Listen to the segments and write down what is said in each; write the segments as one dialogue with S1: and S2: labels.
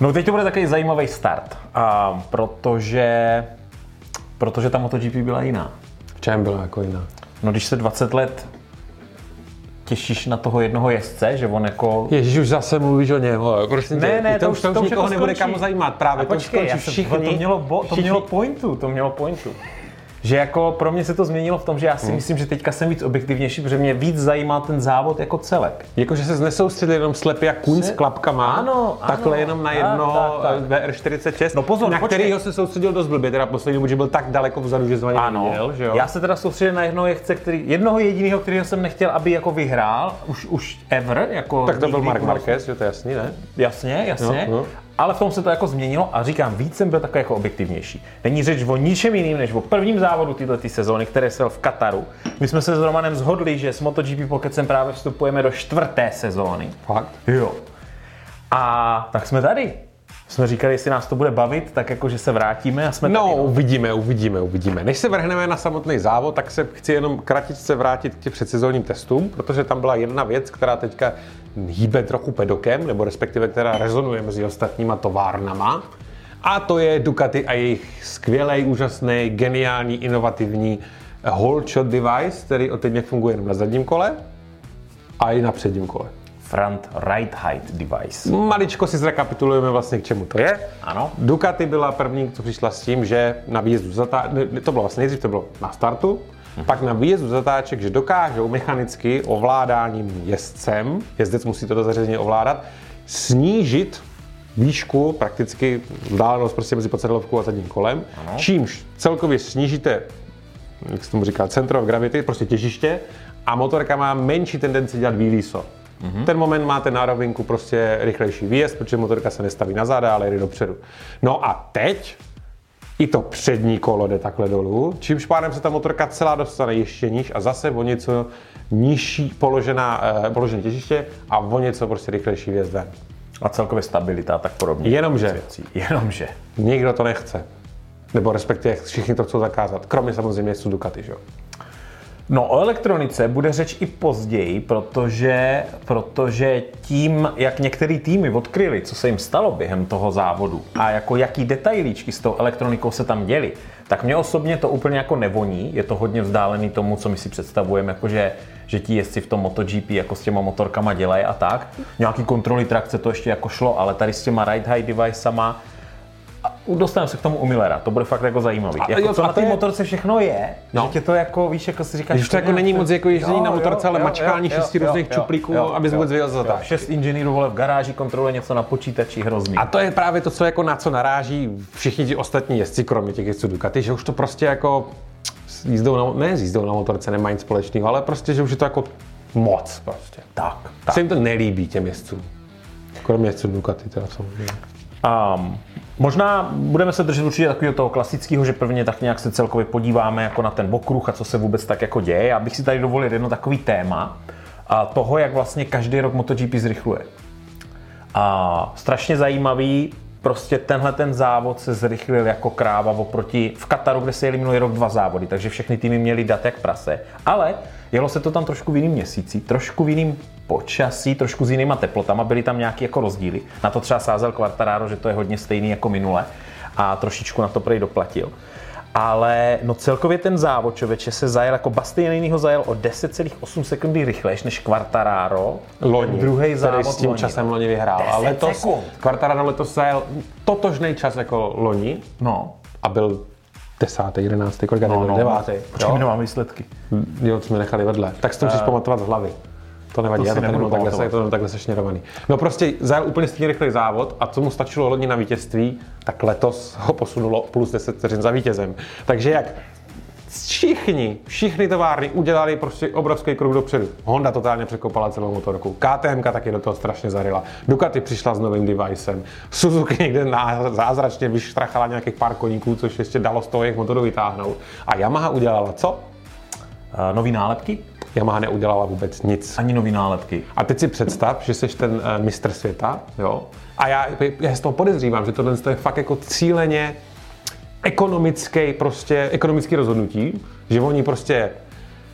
S1: No teď to bude takový zajímavý start, a, protože, protože ta MotoGP byla jiná.
S2: V čem byla jako jiná?
S1: No když se 20 let těšíš na toho jednoho jezdce, že on jako...
S2: Ježíš, už zase mluvíš o něm. Prostě
S1: Ne, ne,
S2: to,
S1: to
S2: už,
S1: už-
S2: to už
S1: to už
S2: nikoho
S1: jako
S2: nebude
S1: skončí.
S2: kam zajímat. Právě
S1: A
S2: to už
S1: počkej,
S2: skončí
S1: já se,
S2: všichni.
S1: to, mělo, bo, to mělo pointu, to mělo pointu. Že jako pro mě se to změnilo v tom, že já si
S2: Hmm.
S1: myslím, že teďka jsem víc objektivnější, protože mě víc zajímá ten závod jako celek.
S2: Jako, že se nesoustředil jenom slepě jak kuň s klapkama,
S1: Ano,
S2: takhle
S1: ano.
S2: jenom na jedno
S1: tak.
S2: VR46,
S1: No pozor,
S2: na
S1: počkej.
S2: kterýho se soustředil dost blbě, teda poslední dobu, že byl tak daleko vzadu, že zvaně
S1: Ano,
S2: viděl, že jo?
S1: já se teda soustředím na jednoho jezdce, který, jednoho jediného, kterého jsem nechtěl, aby jako vyhrál, už, už ever, jako
S2: Tak to byl Mark
S1: nás-
S2: Marquez, že to je jasný, ne?
S1: Jasně, jasně.
S2: No, no.
S1: Ale v tom se to jako změnilo a říkám, víc jsem byl takový jako objektivnější. Není řeč o ničem jiným, než o prvním závodu této sezóny, které se v Kataru. My jsme se s Romanem zhodli, že s MotoGP Pokecem právě vstupujeme do čtvrté sezóny.
S2: Fakt?
S1: Jo. A tak jsme tady. Jsme říkali, jestli nás to bude bavit, tak jako, že se vrátíme a jsme
S2: No,
S1: tady.
S2: uvidíme, uvidíme, uvidíme. Než se vrhneme na samotný závod, tak se chci jenom kratičce vrátit k těm předsezónním testům, protože tam byla jedna věc, která teďka hýbe trochu pedokem, nebo respektive která rezonuje mezi ostatníma továrnama. A to je Ducati a jejich skvělý, úžasný, geniální, inovativní whole shot device, který od teď funguje jenom na zadním kole a i na předním kole.
S1: Front right height device.
S2: Maličko si zrekapitulujeme vlastně, k čemu to je.
S1: Ano.
S2: Ducati byla první, co přišla s tím, že na výjezdu zatá... ne, to bylo vlastně nejdřív to bylo na startu, pak na výjezdu zatáček, že dokážou mechanicky ovládáním jezdcem, jezdec musí toto zařízení ovládat, snížit výšku, prakticky vzdálenost prostě mezi podsedlovkou a zadním kolem, ano. čímž celkově snížíte, jak se tomu říká, center of gravity, prostě těžiště a motorka má menší tendenci dělat výlíso. Mm-hmm. Ten moment máte na rovinku prostě rychlejší výjezd, protože motorka se nestaví na záda, ale jde dopředu. No a teď i to přední kolo jde takhle dolů, čímž pádem se ta motorka celá dostane ještě níž a zase o něco nižší položená, eh, položené těžiště a o něco prostě rychlejší výjezd ven.
S1: A celkově stabilita a tak podobně.
S2: Jenomže
S1: Věcí. Jenomže.
S2: nikdo to nechce. Nebo respektive všichni to chcou zakázat. Kromě samozřejmě Ducati, že jo?
S1: No o elektronice bude řeč i později, protože, protože tím, jak některé týmy odkryly, co se jim stalo během toho závodu a jako jaký detailíčky s tou elektronikou se tam děly, tak mě osobně to úplně jako nevoní, je to hodně vzdálený tomu, co my si představujeme, jakože že ti jezdci v tom MotoGP jako s těma motorkama dělají a tak. Nějaký kontroly trakce to ještě jako šlo, ale tady s těma ride high devicema dostaneme se k tomu u Millera, to bude fakt jako zajímavý.
S2: A
S1: jako,
S2: jo,
S1: co
S2: a
S1: na té
S2: je-
S1: motorce všechno je,
S2: No.
S1: že tě to jako, víš, jako si říkáš...
S2: Když to jako není moc jako ježdění na motorce, ale mačkání šesti různých čuplíků, abys vůbec vyjel za.
S1: Šest inženýrů vole v garáži kontroluje něco na počítači hrozný.
S2: A to je právě to, co jako na co naráží všichni ti ostatní jezdci, kromě těch jezdců Ducati, že už to prostě jako s jízdou na, ne s jízdou na motorce nemá nic společného, ale prostě, že už je to jako moc prostě.
S1: tak,
S2: Tak.
S1: tak.
S2: Se jim to nelíbí těm jezdcům. Kromě jezdců Ducati teda samozřejmě.
S1: Um, možná budeme se držet určitě takového toho klasického, že prvně tak nějak se celkově podíváme jako na ten okruh a co se vůbec tak jako děje. Já bych si tady dovolil jedno takový téma a toho, jak vlastně každý rok MotoGP zrychluje. A strašně zajímavý, prostě tenhle ten závod se zrychlil jako kráva oproti v Kataru, kde se jeli minulý rok dva závody, takže všechny týmy měly dat jak prase. Ale jelo se to tam trošku v jiným měsíci, trošku v jiným počasí, trošku s jinýma teplotama, byly tam nějaké jako rozdíly. Na to třeba sázel Quartararo, že to je hodně stejný jako minule a trošičku na to prej doplatil. Ale no celkově ten závod, člověče, se zajel jako Bastianini ho zajel o 10,8 sekundy rychlejš než Quartararo.
S2: Loni,
S1: Druhý závod
S2: s tím
S1: loni.
S2: časem loni vyhrál.
S1: 10
S2: A letos,
S1: sekund.
S2: Quartararo letos zajel totožný čas jako loni
S1: No,
S2: a byl desátý, jedenáctý, kolik
S1: no,
S2: no, devátý.
S1: Počkej, my nemáme výsledky.
S2: Jo, jsme nechali vedle. Tak si to musíš pamatovat z hlavy. To nevadí,
S1: to
S2: já to tady mám takhle,
S1: pamatovat.
S2: to takhle sešněrovaný. No prostě zajel úplně stejně rychlý závod a co mu stačilo loni na vítězství, tak letos ho posunulo plus 10 vteřin za vítězem. Takže jak všichni, všichni továrny udělali prostě obrovský krok dopředu. Honda totálně překopala celou motorku. KTM taky do toho strašně zarila. Ducati přišla s novým devicem. Suzuki někde zázračně vyštrachala nějakých pár koníků, což ještě dalo z toho jejich motoru vytáhnout. A Yamaha udělala co?
S1: Uh, nový nálepky?
S2: Yamaha neudělala vůbec nic.
S1: Ani nový nálepky.
S2: A teď si představ, že jsi ten uh, mistr světa, jo? A já, já z toho podezřívám, že tohle je fakt jako cíleně ekonomický, prostě ekonomický rozhodnutí, že oni prostě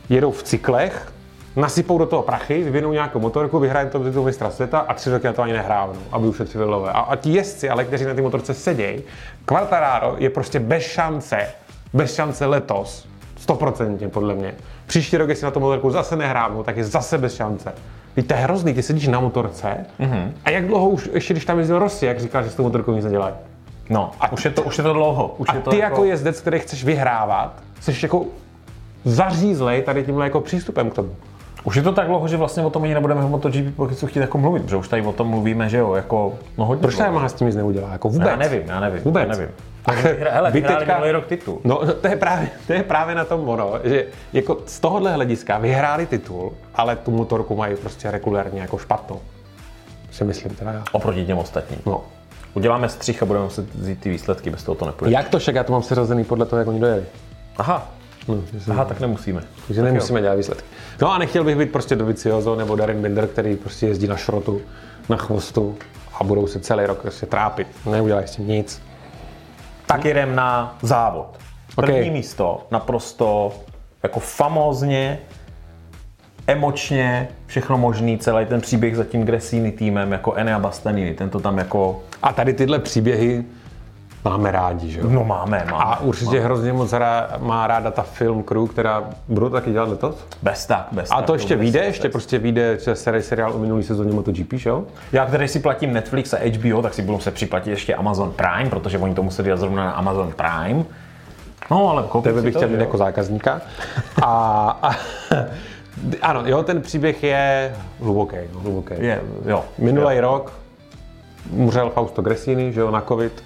S2: jedou v cyklech nasypou do toho prachy, vyvinou nějakou motorku, vyhrají to titul mistra světa a tři roky na to ani nehrávnou, aby ušetřili lové. A, a ti jezdci, ale kteří na té motorce sedějí, Quartararo je prostě bez šance, bez šance letos, stoprocentně podle mě. Příští rok, jestli na tu motorku zase nehrávnou, tak je zase bez šance. Víte, to je hrozný, ty sedíš na motorce mm-hmm. a jak dlouho už, ještě když tam jezdil Rossi, jak říkal, že s tou motorkou nic nedělají.
S1: No, a už je to, už je to dlouho. Už
S2: A
S1: je to
S2: ty jako jezdec, který chceš vyhrávat, jsi jako zařízlej tady tímhle jako přístupem k tomu.
S1: Už je to tak dlouho, že vlastně o tom ani nebudeme v MotoGP pokud chtít jako mluvit, protože už tady o tom mluvíme, že jo, jako no hodně.
S2: Proč ta. Yamaha s tím nic neudělá? Jako vůbec?
S1: Já nevím, já nevím.
S2: Vůbec.
S1: Já nevím. Hele, vyhráli
S2: teďka-
S1: minulý rok titul.
S2: No, to je právě, to je právě na tom ono, že jako z tohohle hlediska vyhráli titul, ale tu motorku mají prostě regulérně jako špatnou. Si myslím teda já.
S1: Oproti těm ostatním.
S2: No.
S1: Uděláme střih a budeme muset vzít ty výsledky, bez toho to nepůjde.
S2: Jak to však, já to mám seřazený podle toho, jak oni dojeli.
S1: Aha,
S2: No,
S1: aha, tak nemusíme.
S2: takže nemusíme dělat výsledky. No a nechtěl bych být prostě Dovizioso nebo Darren Binder, který prostě jezdí na šrotu, na chvostu a budou se celý rok prostě trápit. Neudělají s tím nic.
S1: Tak jedem na závod. První
S2: Ok.
S1: místo, naprosto jako famózně, emočně, všechno možný, celý ten příběh za tím Gresini týmem, jako Enea Bastanini, ten to tam jako,
S2: A tady tyhle příběhy máme rádi, že jo?
S1: no máme, máme.
S2: A určitě hrozně moc rá, má ráda ta film crew, která budou taky dělat letos.
S1: Bez tak, bez
S2: A
S1: tak,
S2: to ještě
S1: vůbec
S2: vyjde,
S1: bez
S2: ještě
S1: tak.
S2: prostě vyjde seri- seriál o minulý sezóně MotoGP, že jo?
S1: Já, který si platím Netflix a HBO, tak si budu se připlatit ještě Amazon Prime, protože oni to musí dělat zrovna na Amazon Prime. No, ale koupit
S2: Tebe bych
S1: to,
S2: chtěl mít jako zákazníka. A, a ano, jo, ten příběh je hluboký, no, hluboký.
S1: Je, jo.
S2: Minulý
S1: jo.
S2: rok umřel Fausto Gresini, že jo, na covid.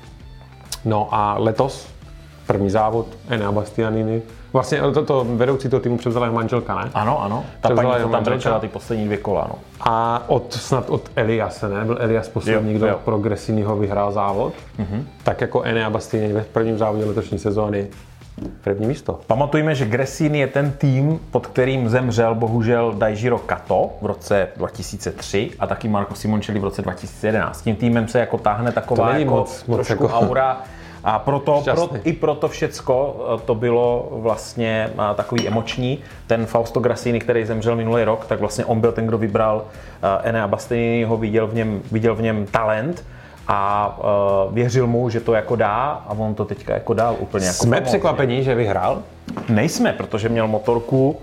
S2: No a letos, první závod, Enea Bastianini. Vlastně to, to vedoucí toho týmu převzala jeho manželka, ne?
S1: Ano, ano. Ta
S2: Převzala
S1: paní to tam brečela ty poslední dvě kola, no.
S2: A od, snad od Eliase, ne? Byl Elias poslední,
S1: Jo,
S2: kdo
S1: jo.
S2: pro Gresiniho vyhrál závod. Mm-hmm. Tak jako Enea Bastianini ve prvním závodě letošní sezóny první místo.
S1: Pamatujme, že Gresini je ten tým, pod kterým zemřel bohužel Daijiro Kato v roce 2003 a taky Marco Simoncelli v roce 2011. Tím týmem se jako táhne taková jako
S2: moc- moc
S1: trošku
S2: jako-
S1: aura a proto, pro, i proto všecko eh, to bylo vlastně eh, takový emoční. Ten Fausto Grassini, který zemřel minulý rok, tak vlastně on byl ten, kdo vybral eh, Enea Bastianiniho, viděl v něm, viděl v něm talent a uh, věřil mu, že to jako dá a on to teďka jako dál úplně jako
S2: Jsme překvapení, že vyhrál.
S1: Nejsme, protože měl motorku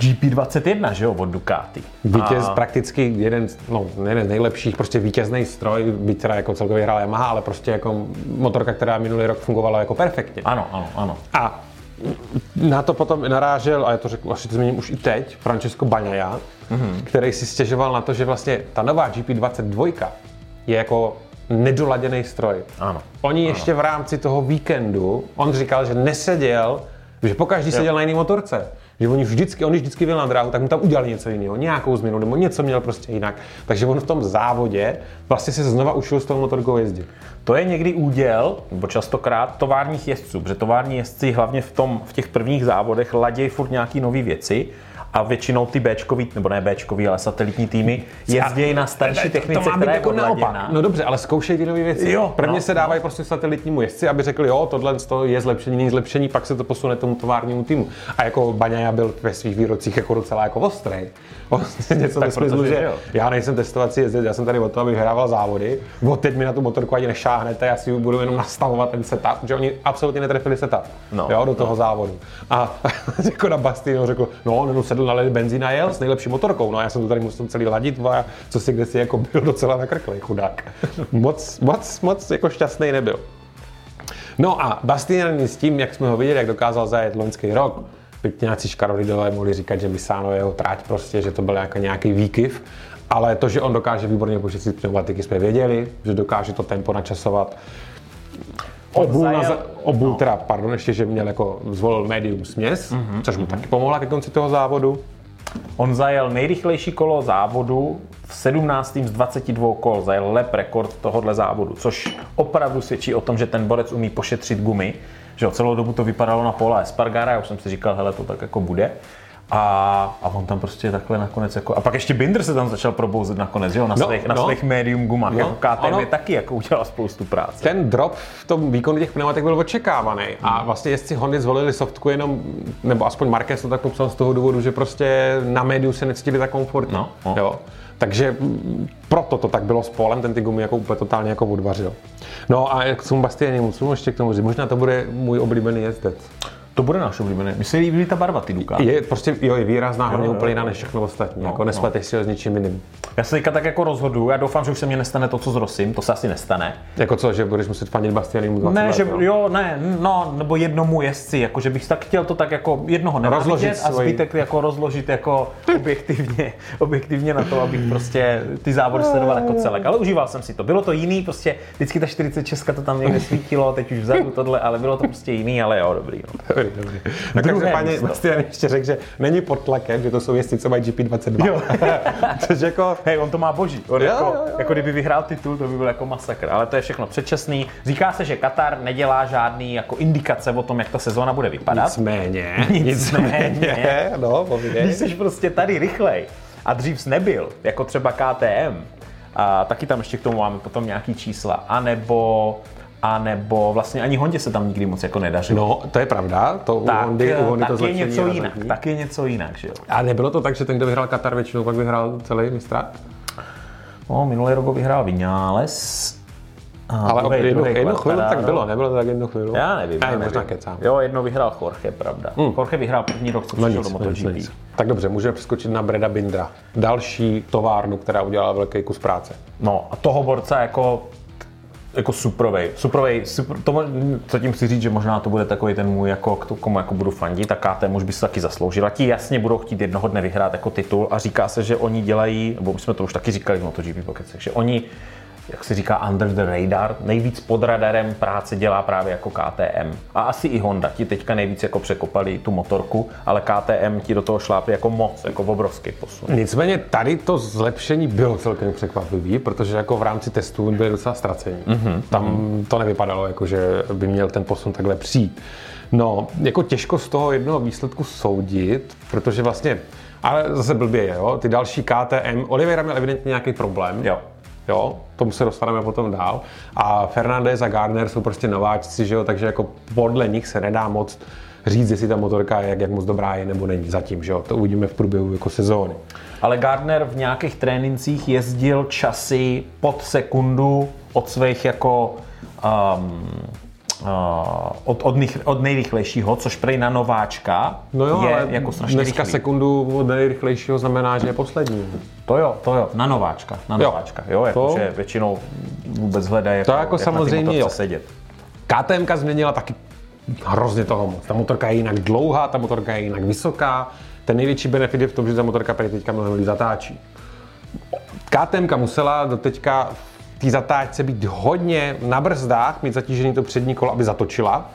S1: GP21, že jo, od Ducati.
S2: Vítěz
S1: A-
S2: prakticky jeden, no, jeden z nejlepších, prostě vítězný stroj, byť teda jako celkově hrál Yamaha, ale prostě jako motorka, která minulý rok fungovala jako perfektně.
S1: Ano, ano, ano.
S2: A na to potom narážel, a já to řeknu, asi to zmíním už i teď, Francesco Bagnaia, mm-hmm. který si stěžoval na to, že vlastně ta nová GP22 je jako nedoladěný stroj.
S1: Ano.
S2: Oni ještě v rámci toho víkendu, on říkal, že neseděl, že pokaždý seděl na jiný motorce. Že oni vždycky, on vždycky byl na dráhu, tak mu tam udělali něco jiného, nějakou změnu, nebo něco měl prostě jinak. Takže on v tom závodě vlastně se znova učil s tou motorkou jezdit.
S1: To je někdy úděl, nebo častokrát továrních jezdců, protože tovární jezdci hlavně v, tom, v těch prvních závodech ladějí furt nějaký nové věci a většinou ty Bčkový, nebo ne Bčkový, ale satelitní týmy jezdí na starší technice,
S2: to
S1: která je
S2: jako naopak. No dobře, ale zkoušej ty nové věci.
S1: Jo,
S2: Prvně
S1: no,
S2: se dávají prostě satelitnímu jezdci, aby řekli, jo, tohle je zlepšení, není zlepšení, pak se to posune tomu továrnímu týmu. A jako Baňaja byl ve svých výrocích jako docela jako ostrej. On něco ve smyslu,
S1: protože
S2: že
S1: jo.
S2: já nejsem testovací jezdec, já jsem tady o to, abych hrával závody. Od teď mi na tu motorku ani nešáhnete, já si budu jenom nastavovat ten setup, že oni absolutně netrefili setup
S1: No,
S2: jo, do toho závodu. A jako na Bastino řekl, no, on sedl na benzín a jel s nejlepší motorkou. No, já jsem to tady musel celý ladit, a co si kde si jako byl docela nakrklý, chudák. Moc, moc, moc jako šťastný nebyl. No a Bastianini s tím, jak jsme ho viděli, jak dokázal zajet loňský rok, byť nějací škarovidové mohli říkat, že Misano je jeho tráť prostě, že to byl jako nějaký výkyv, ale to, že on dokáže výborně počítat pneumatiky, jsme věděli, že dokáže to tempo načasovat. Obul, na,
S1: zajel-
S2: za- obul teda, pardon, ještě, že měl jako zvolil medium směs, mm-hmm, což mu taky pomohla ke konci toho závodu.
S1: On zajel nejrychlejší kolo závodu v 17. z 22 kol, zajel lep rekord tohohle závodu, což opravdu svědčí o tom, že ten borec umí pošetřit gumy, že jo, celou dobu to vypadalo na pole Espargara, já už jsem si říkal, hele, to tak jako bude. A, a on tam prostě takhle nakonec jako... A pak ještě Binder se tam začal probouzet nakonec, že jo? Na
S2: No,
S1: svých, na
S2: no.
S1: svých medium gumách.
S2: No,
S1: jako KTM
S2: ono-
S1: je taky jako udělal spoustu práce.
S2: Ten drop v tom výkonu těch pneumatik byl očekávaný a vlastně jestli Hondy zvolili softku jenom, nebo aspoň Marquez to tak popsal z toho důvodu, že prostě na médiu se necítili tak komfortně.
S1: No, no.
S2: Jo. Takže mm, proto to tak bylo s Polem, ten ty gumy jako úplně totálně jako odvařil. No a k tomu Bastianimu, co ještě k tomu říct? Možná to bude můj oblíbený jezdec.
S1: To bude náš oblíbený. Mně se líbí ta barva ty Duka.
S2: Je prostě, jo, je výrazná, hlavně
S1: jo,
S2: úplně
S1: jo.
S2: jiná než všechno ostatní.
S1: No,
S2: jako nespleteš si ho s ničím jiným.
S1: Já se teďka tak jako rozhodu, já doufám, že už se mně nestane to, co s Rosim, to se asi nestane.
S2: Jako co, že budeš muset fandit Bastianimu 20
S1: Ne,
S2: let,
S1: že
S2: jo?
S1: jo, ne, no, nebo jednomu jezdci, jako že bych tak chtěl to tak jako jednoho
S2: Rozložit
S1: a
S2: svoji-
S1: zbytek jako rozložit jako objektivně, objektivně na to, abych prostě ty závody sledoval jako celek. Ale užíval jsem si to. Bylo to jiný, prostě vždycky ta 46 to tam někde svítilo, teď už vzadu tohle, ale bylo to prostě jiný, ale jo, dobrý. No.
S2: Dobrý, dobrý. No, každopádně. Bastian ještě řekl, že není pod tlakem, že to jsou jezdci, co mají GP22.
S1: Jo.
S2: Což jako,
S1: Hej, on to má boží. On
S2: Jo,
S1: jako,
S2: jo, jo.
S1: jako kdyby vyhrál titul, to by byl jako masakr. Ale to je všechno předčasný. Říká se, že Katar nedělá žádný jako indikace o tom, jak ta sezóna bude vypadat.
S2: nicméně,
S1: Nicméně.
S2: no, povídej.
S1: Když jsi prostě tady rychlej a dřív jsi nebyl, jako třeba KTM, a taky tam ještě k tomu máme potom nějaký čísla, anebo, anebo vlastně ani Hondě se tam nikdy moc jako nedařilo.
S2: No, to je pravda, to u
S1: tak,
S2: Hondy, u Hondy
S1: tak
S2: to
S1: je něco jinak, tak je něco jinak, že jo.
S2: A nebylo to tak, že ten, kdo vyhrál Katar většinou, pak vyhrál celý mistrát?
S1: No, minulý rok ho vyhrál Vinales. A
S2: Ale
S1: druhej-
S2: jednu, jednu chvíli tak bylo, nebylo to tak jednu chvíli?
S1: Já nevím.
S2: Já
S1: já
S2: možná
S1: nevím.
S2: kecám.
S1: Jo, jedno vyhrál Jorge, pravda. Hmm. Jorge vyhrál první rok, co
S2: No nic,
S1: do
S2: no nic,
S1: MotoGP.
S2: nic. Tak dobře, můžeme přeskočit na Breda Bindra. Další továrnu, která udělala velký kus práce.
S1: No a toho borca jako jako suprovej. suprovej super, to, co tím chci říct, že možná to bude takový ten můj, jako, k komu jako budu fandit, tak KTM už by se taky zasloužila. Ti jasně budou chtít jednoho dne vyhrát jako titul a říká se, že oni dělají, nebo my jsme to už taky říkali v MotoGP Pocketech, že oni jak se říká, under the radar, nejvíc pod radarem práce dělá právě jako KTM. A asi i Honda, ti teďka nejvíc jako překopali tu motorku, ale KTM ti do toho šlápli jako moc, jako obrovský posun.
S2: Nicméně tady to zlepšení bylo celkem překvapivý, protože jako v rámci testů byli docela ztracení. Mm-hmm. Tam to nevypadalo, jako že by měl ten posun takhle přijít. No, jako těžko z toho jednoho výsledku soudit, protože vlastně, ale zase blbě je, jo, ty další KTM, Oliveira měl evidentně nějaký problém.
S1: Jo.
S2: Jo, tomu se dostaneme potom dál. A Fernandez a Gardner jsou prostě nováčci, že jo, takže jako podle nich se nedá moc říct, jestli ta motorka je, jak, jak moc dobrá je nebo není zatím, že jo. To uvidíme v průběhu jako sezóny.
S1: Ale Gardner v nějakých trénincích jezdil časy pod sekundu od svých jako um, od, od, od nejrychlejšího, což prej na nováčka
S2: No jo,
S1: je
S2: ale
S1: jako strašně
S2: dneska
S1: rychlý.
S2: sekundu od nejrychlejšího znamená, že je poslední.
S1: To jo, to jo, na nováčka, na
S2: Jo.
S1: nováčka, jo, jako,
S2: To-
S1: že většinou vůbec hledají, jako,
S2: To jako
S1: jak na
S2: samozřejmě jo.
S1: sedět.
S2: KTM změnila taky hrozně toho moc. Ta motorka je jinak dlouhá, ta motorka je jinak vysoká. Ten největší benefit je v tom, že ta motorka prý teďka mnohem líp zatáčí. KTM musela do teďka té zatáčce být hodně na brzdách, mít zatížený to přední kolo, aby zatočila,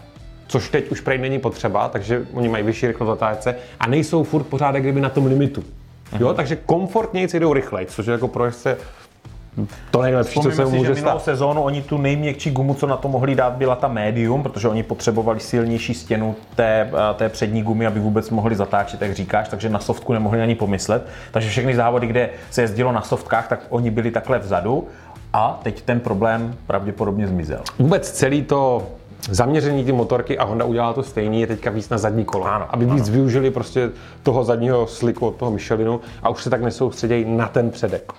S2: což teď už prej není potřeba, takže oni mají vyšší rychlost zatáčce a nejsou furt pořád kdyby na tom limitu. Jo, takže komfortněji jdou rychleji, což je jako pro jezdce to nejlepší, co se
S1: si,
S2: může
S1: že minulou
S2: stát.
S1: sezónu oni tu nejměkčí gumu, co na to mohli dát, byla ta medium, protože oni potřebovali silnější stěnu té, eh, té přední gumy, aby vůbec mohli zatáčet, jak říkáš, takže na softku nemohli ani pomyslet. Takže všechny závody, kde se jezdilo na softkách, tak oni byli takhle vzadu a teď ten problém pravděpodobně zmizel.
S2: Vůbec celý to zaměření ty motorky a Honda udělala to stejný, je teďka víc na zadní kolo.
S1: Ano,
S2: aby víc využili prostě toho zadního sliku od toho Michelinu a už se tak nesoustředějí na ten předek.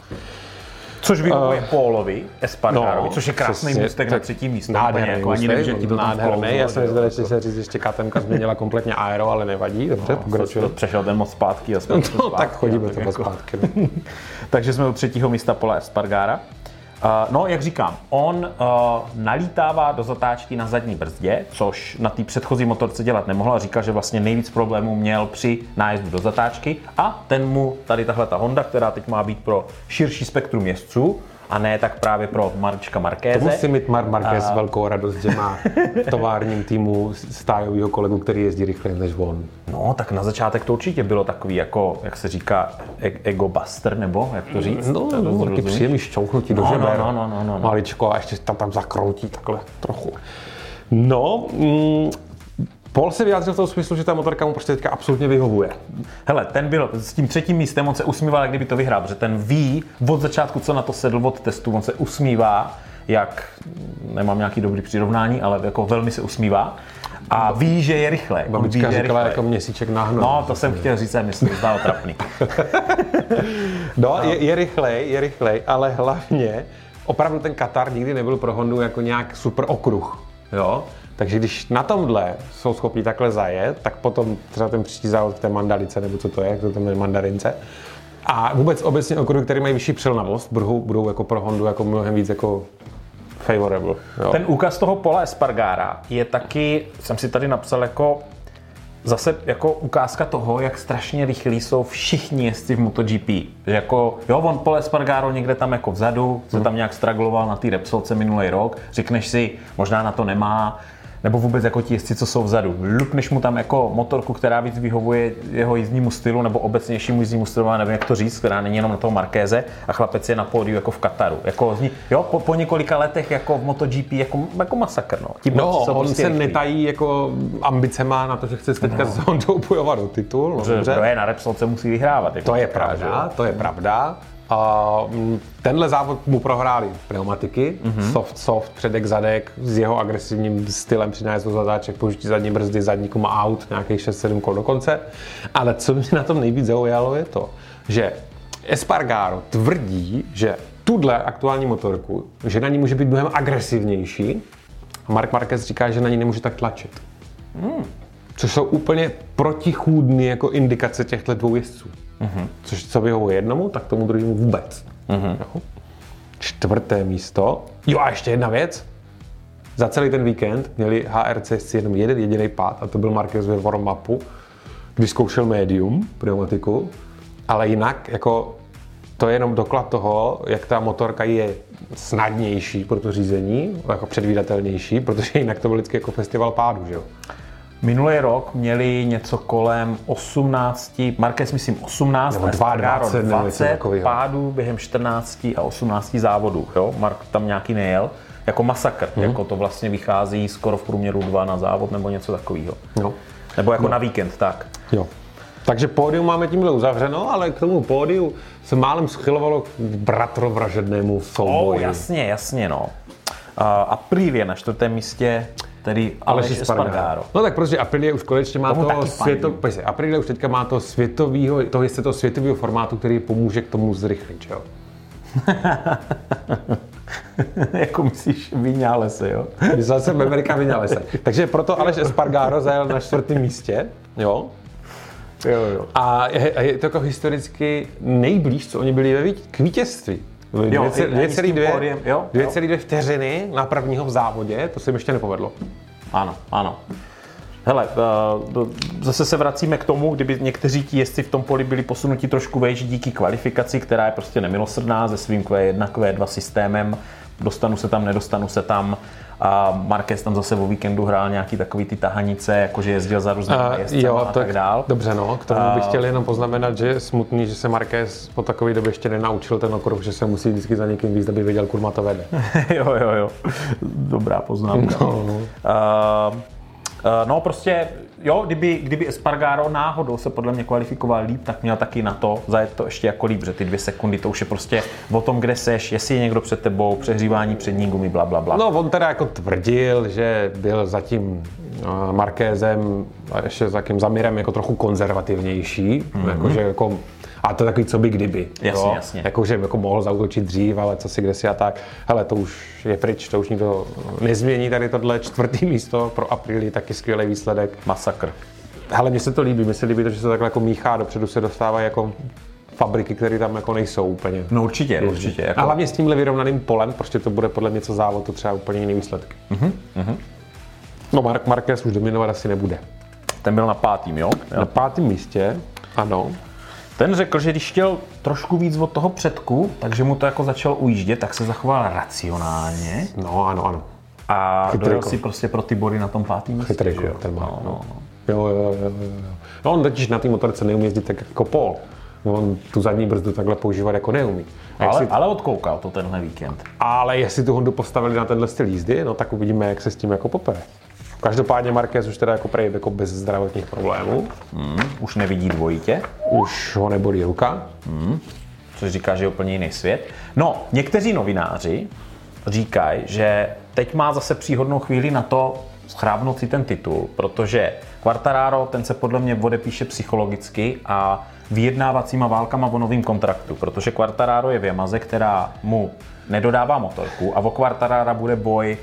S1: Což vyhovuje uh, Pólovi, Espargarovi, což je krásný
S2: přesně,
S1: můstek na třetí místo.
S2: Nádherný
S1: jako ani nevím, že ti to
S2: nádherný. Já jsem
S1: že
S2: myslel, že se říct, ještě KTM změnila kompletně aero, ale nevadí, dobře,
S1: To
S2: pokračujeme.
S1: přešel ten moc zpátky a.
S2: No,
S1: zpátky,
S2: tak chodíme to
S1: jako-
S2: zpátky. no.
S1: Takže jsme u třetího místa Pola Espargara. No, jak říkám, on uh, nalítává do zatáčky na zadní brzdě, což na té předchozí motorce dělat nemohl a říkal, že vlastně nejvíc problémů měl při nájezdu do zatáčky. A ten mu tady tahle ta Honda, která teď má být pro širší spektrum jezdců a ne tak právě pro Marčka Markéze.
S2: Musí mít Mark Marquez velkou radost, že má v továrním týmu stájového kolegu, který jezdí rychleji než on.
S1: No, tak na začátek to určitě bylo takový, jako, jak se říká, e- ego buster, nebo jak to říct?
S2: No,
S1: To
S2: no, taky příjemný šťouchnutí do
S1: No, no,
S2: žeber.
S1: no, no, no, no.
S2: Maličko a ještě tam, tam zakroutí takhle trochu. No, mm, Paul se vyjádřil v tom smyslu, že ta motorka mu prostě teďka absolutně vyhovuje.
S1: Hele, ten byl s tím třetím místem, on se usmíval, jak kdyby to vyhrál, protože ten ví od začátku, co na to sedl od testu, on se usmívá, jak, nemám nějaký dobrý přirovnání, ale jako velmi se usmívá a ví, že je rychle. On ví,
S2: Babička
S1: že je
S2: říkala
S1: rychle.
S2: jako měsíček na hno.
S1: No, to jsem chtěl říct, a mi se to zdálo trapný.
S2: No, je, je rychlej, je rychlej, ale hlavně opravdu ten Katar nikdy nebyl pro Hondu jako nějak super okruh. Jo? Takže když na tomhle jsou schopni takhle zajet, tak potom třeba ten příští závod v té mandalice, nebo co to je, jak to tam je mandarince, a vůbec obecně okruhy, které mají vyšší přilnavost, budou, budou jako pro Hondu jako mnohem víc jako favorable. Jo?
S1: Ten úkaz toho Pola Espargára je taky, jsem si tady napsal jako zase jako ukázka toho, jak strašně rychlí jsou všichni jezdci v MotoGP. Že jako, jo, on Pole Espargaro někde tam jako vzadu, se tam nějak stragloval na té Repsolce minulý rok, řekneš si, možná na to nemá, nebo vůbec jako ti jezdci, co jsou vzadu. Lupneš mu tam jako motorku, která víc vyhovuje jeho jízdnímu stylu, nebo obecnějšímu jízdnímu stylu, nevím, jak to říct, která není jenom na toho Markéze a chlapec je na pódiu jako v Kataru. Jako, zní- jo, po, po, několika letech jako v MotoGP, jako, jako masakr, no. Ti
S2: No, on
S1: prostě
S2: se
S1: rychlí.
S2: netají jako ambicema na to, že chce teďka s Hondou bojovat o titul. No, dobře.
S1: Kdo je na Repsolce, musí vyhrávat. Jako
S2: To je pravda, to je pravda. A mm, tenhle závod mu prohráli pneumatiky, mm-hmm. soft, soft, předek, zadek, s jeho agresivním stylem při nájezdu zatáček, použití zadní brzdy, zadníku má out, nějakých 6-7 kol do konce. Ale co mě na tom nejvíc zaujalo je to, že Espargaro tvrdí, že tuhle aktuální motorku, že na ní může být mnohem agresivnější. A Mark Marquez říká, že na ní nemůže tak tlačit. Což jsou úplně protichůdné jako indikace těchto dvou jezdců. Mm-hmm. Což co vyhovuje jednomu, tak tomu druhému vůbec. Mm-hmm. Jo. Čtvrté místo. Jo a ještě jedna věc. Za celý ten víkend měli HRC jenom jeden jediný pád a to byl Marquez ve warm-upu, když zkoušel médium, pneumatiku, ale jinak jako to je jenom doklad toho, jak ta motorka je snadnější pro to řízení, jako předvídatelnější, protože jinak to byl vždycky jako festival pádu, že jo?
S1: Minulý rok měli něco kolem 18, Marquez myslím 18,
S2: Nebo
S1: a Espargaro
S2: 22, nebo něco
S1: 20
S2: takového.
S1: pádů během 14 a 18 závodů. Jo? Mark tam nějaký nejel. Jako masakr,
S2: Mhm.
S1: jako to vlastně vychází skoro v průměru dva na závod nebo něco takového.
S2: No.
S1: Nebo jako na víkend, tak.
S2: Jo. Takže pódium máme tímhle uzavřeno, ale k tomu pódiu se málem schylovalo k bratrovražednému souboji.
S1: Oh, jasně, jasně, no. A Aprilia na čtvrtém místě, tedy
S2: Aleš Espargaro.
S1: Espargaro.
S2: No tak protože Aprilia už konečně má
S1: Tomu
S2: to
S1: taky
S2: světo, počkej, Aprilia už teďka má to světovýho, toho jistě toho světového formátu, který pomůže k tomu zrychlit, jo?
S1: jako myslíš Vinálese, jo?
S2: Myslel jsem Amerika vyňali se. Takže proto Aleš Espargaro zajel na čtvrtém místě, jo?
S1: Jo, jo.
S2: A je, je to jako historicky nejblíž, co oni byli ve k vítězství. Dvě
S1: Jo,
S2: ce-
S1: i-
S2: dvě
S1: i s
S2: celý
S1: tím
S2: dvě-
S1: pódiem, jo,
S2: dvě
S1: jo.
S2: celý dvě vteřiny na prvního v závodě, to se jim ještě nepovedlo.
S1: Ano, ano. Hele, eh, zase se vracíme k tomu, kdyby někteří ti jezdci v tom poli byli posunuti trošku vejš díky kvalifikaci, která je prostě nemilosrdná se svým Q1, Q2 systémem. Dostanu se tam, nedostanu se tam. A Marquez tam zase o víkendu hrál nějaký takový ty tahanice, jakože jezdil za různými
S2: A,
S1: jezdcema a tak dál.
S2: Dobře, no, k tomu
S1: A-
S2: bych chtěl jenom poznamenat, že je smutný, že se Marquez po takové době ještě nenaučil ten okruh, že se musí vždycky za někým víc, aby věděl, kur má to vede.
S1: jo, jo, jo. Dobrá poznámka.
S2: No.
S1: Uh, no prostě, jo, kdyby, kdyby Espargaro náhodou se podle mě kvalifikoval líp, tak měl taky na to zajet to ještě jako líp, že ty dvě sekundy, to už je prostě o tom, kde seš, jestli je někdo před tebou, přehřívání přední gumy, bla, bla, bla.
S2: No, on teda jako tvrdil, že byl zatím uh, Markézem a ještě za takým Zamirem jako trochu konzervativnější, mm-hmm. jakože jako a to je takový, co by kdyby.
S1: Jasně,
S2: jo?
S1: jasně.
S2: Jakože jako mohl zautočit dřív, ale co si kde si a tak. Hele, to už je pryč, to už nikdo nezmění tady tohle čtvrtý místo pro Aprilii, taky skvělý výsledek.
S1: Masakr.
S2: Hele, mně se to líbí, mně se líbí to, že se to takhle jako míchá, dopředu se dostávají jako fabriky, které tam jako nejsou úplně.
S1: No určitě, určitě.
S2: A
S1: Jako,
S2: hlavně s tímhle vyrovnaným polem, prostě to bude podle mě co závod, to třeba úplně jiný výsledky.
S1: Mhm,
S2: No Mark Marquez už dominovat asi nebude.
S1: ten byl na pátým, jo?
S2: Na pátém místě, ano,
S1: Ten řekl, že když chtěl trošku víc od toho předku, takže mu to jako začalo ujíždět, tak se zachoval racionálně
S2: no ano, ano.
S1: a dojel si prostě pro ty body na tom pátém místě.
S2: Chytrý
S1: jo?
S2: ten má.
S1: No, no, no.
S2: Jo, jo, jo, jo. No on totiž na té motorce neumí jezdit tak jako Paul. On tu zadní brzdu takhle používat jako neumí. A
S1: Ale,
S2: jestli,
S1: ale odkoukal to tenhle víkend.
S2: ale jestli tu Hondu postavili na tenhle styl jízdy, no tak uvidíme, jak se s tím jako popere. Každopádně Marquez už teda jako prej jako bez zdravotních problémů.
S1: Hmm, už nevidí dvojitě,
S2: Už ho nebolí ruka.
S1: což říká, že je úplně jiný svět. No, někteří novináři říkají, že teď má zase příhodnou chvíli na to schrábnout si ten titul, protože Quartararo, ten se podle mě odepíše psychologicky a vyjednávacíma válkama o novým kontraktu, protože Quartararo je v Yamaze, která mu nedodává motorku a o Quartarara bude boj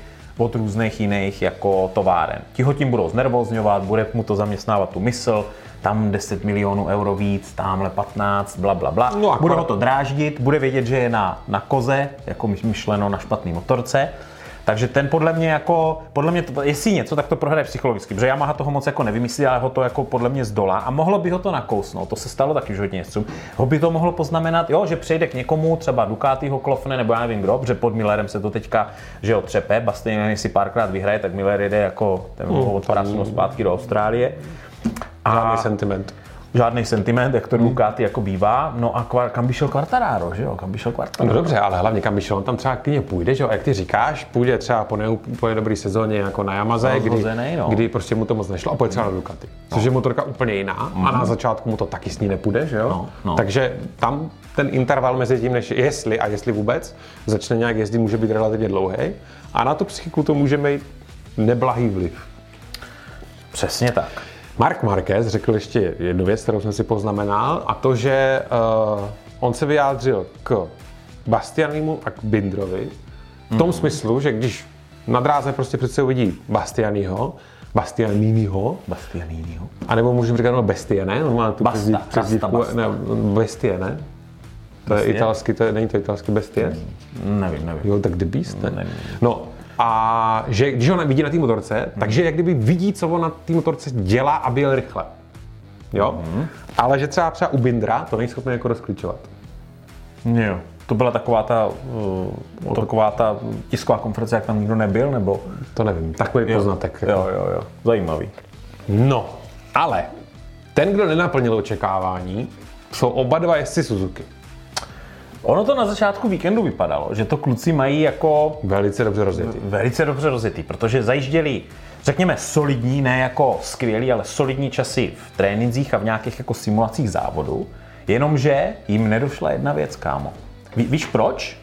S1: od různých jiných jako továren. Ti ho tím budou znervozňovat, bude mu to zaměstnávat tu mysl, tam 10 milionů euro víc, tamhle 15, bla, bla, bla.
S2: No
S1: bude ho to dráždit, bude vědět, že je na, na koze, jako my- myšleno na špatný motorce. Takže ten podle mě jako, podle mě, to, jestli něco, tak to prohraje psychologicky, protože Yamaha toho moc jako nevymyslí, ale ho to jako podle mě zdolá a mohlo by ho to nakousnout, to se stalo taky už hodně jezdcům. Ho by to mohlo poznamenat, jo, že přejde k někomu, třeba Ducati ho klofne, nebo já nevím kdo, protože pod Millerem se to teďka, že jo, třepe, Bastianini si párkrát vyhraje, tak Miller jede jako, ten ho odprásknout zpátky do Austrálie.
S2: Žádný sentiment.
S1: Žádný sentiment, jak to Ducati jako bývá. No a kvar, kam by šel Quartararo, že jo? Kam by šel
S2: No
S1: Quartararo?
S2: dobře, ale hlavně kam by šel, on tam třeba klidně půjde, že jo? A jak ty říkáš, půjde třeba po neúplně dobrý sezóně jako na Yamaze, kdy,
S1: Rozhozenej, no.
S2: kdy prostě mu to moc nešlo a pojde třeba na Ducati. Což je motorka úplně jiná a na začátku mu to taky s ní nepůjde, že jo?
S1: No, no.
S2: Takže tam ten interval mezi tím, než jestli a jestli vůbec začne nějak jezdit, může být relativně dlouhý. A na tu psychiku to může mít neblahý vliv.
S1: Přesně tak.
S2: Mark Marquez řekl ještě jednu věc, kterou jsem si poznamenal, a to, že uh, on se vyjádřil k Bastianimu a k Bindrovi v tom smyslu, že když na dráze prostě přece uvidí Bastianiho, Bastianiniho,
S1: Bastianiniho.
S2: anebo můžeme říkat no Bestie, ne? On má tu
S1: Basta,
S2: přezdív-
S1: Basta,
S2: přezdívku,
S1: Basta.
S2: ne, Bestie, ne? To je italsky, to je, není to italsky Bestie?
S1: Nevím, nevím.
S2: Jo, tak The Beast, ne?
S1: nevím.
S2: No, a že když ho vidí na té motorce, takže jak kdyby vidí, co on na té motorce dělá, aby jel rychle. Jo? Ale že třeba třeba u Bindra to není schopný jako rozklíčovat.
S1: Jo. To byla taková ta, uh, taková ta tisková konference, jak tam nikdo nebyl, nebo?
S2: To nevím, takový poznatek. jako.
S1: Jo, jo, jo. Zajímavý.
S2: No, ale ten, kdo nenaplnil očekávání, jsou oba dva jezdci Suzuki.
S1: Ono to na začátku víkendu vypadalo, že to kluci mají jako
S2: Velice dobře rozjetý.
S1: velice dobře rozjetý, protože zajížděli, řekněme, solidní, ne jako skvělý, ale solidní časy v trénincích a v nějakých jako simulacích závodu, jenomže jim nedošla jedna věc, kámo. Ví, víš proč?